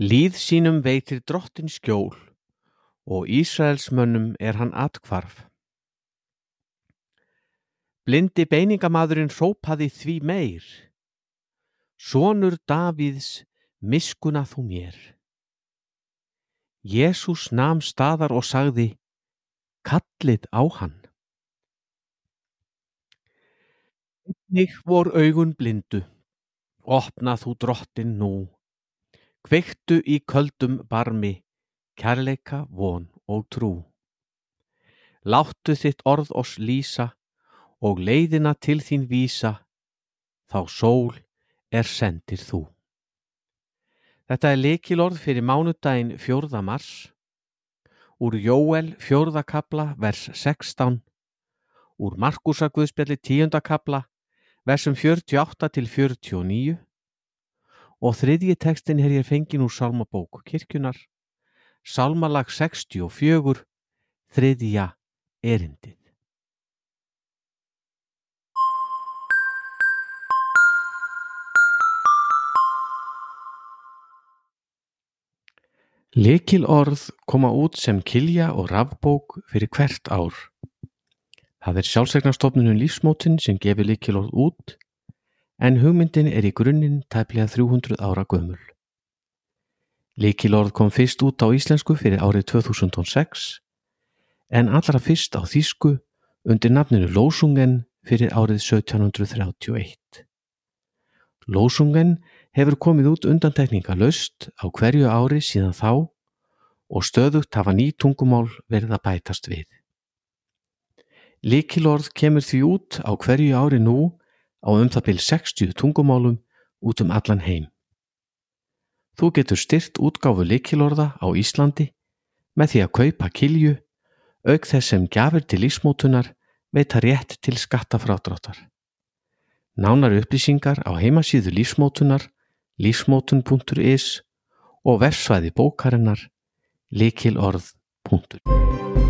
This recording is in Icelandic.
Líð sínum veitir Drottinn skjól og Ísraelsmönnum er hann athvarf. Blindi beiningamadurinn hrópaði því meir. Sonur Davíðs, miskuna þú mér. Jésús nam staðar og sagði, kallið á hann. Einnig vor augun blindu, opna þú drottin nú, kveiktu í köldum barmi, kærleika, von og trú. Láttu þitt orð oss lýsa og leiðina til þín vísa, þá sól er sendir þú. Þetta er leikilorð fyrir mánudaginn 4. mars, úr Jóel 4. kapla vers 16, úr Markusa Guðspjalli 10. kapla versum 48 til 49 og þriðji tekstin er hér fengin úr Salmabók kirkjunar, Salmalag 64, þriðja erindið. Lekil orð koma út sem kilja og rafbók fyrir hvert ár. Það er sjálfsegnarstofnunum lífsmótin sem gefur lekil orð út en hugmyndin er í grunninn tæplega 300 ára gömul. Lekil orð kom fyrst út á íslensku fyrir árið 2006 en allra fyrst á þýsku undir nafninu Lósungen fyrir árið 1731. Lósungen hefur komið út undantekninga löst á hverju ári síðan þá og stöðugt hafa ný tungumál verið að bætast við. Likilorð kemur því út á hverju ári nú á um það byrj 60 tungumálum út um allan heim. Þú getur styrt útgáfu likilorða á Íslandi með því að kaupa kilju auk þess sem gjafir til lífsmótunar veita rétt til skattafrádráttar. Nánar upplýsingar á heimasíðu lífsmótunar lífsmótun.is og versvæði bókarinnar likilorð.is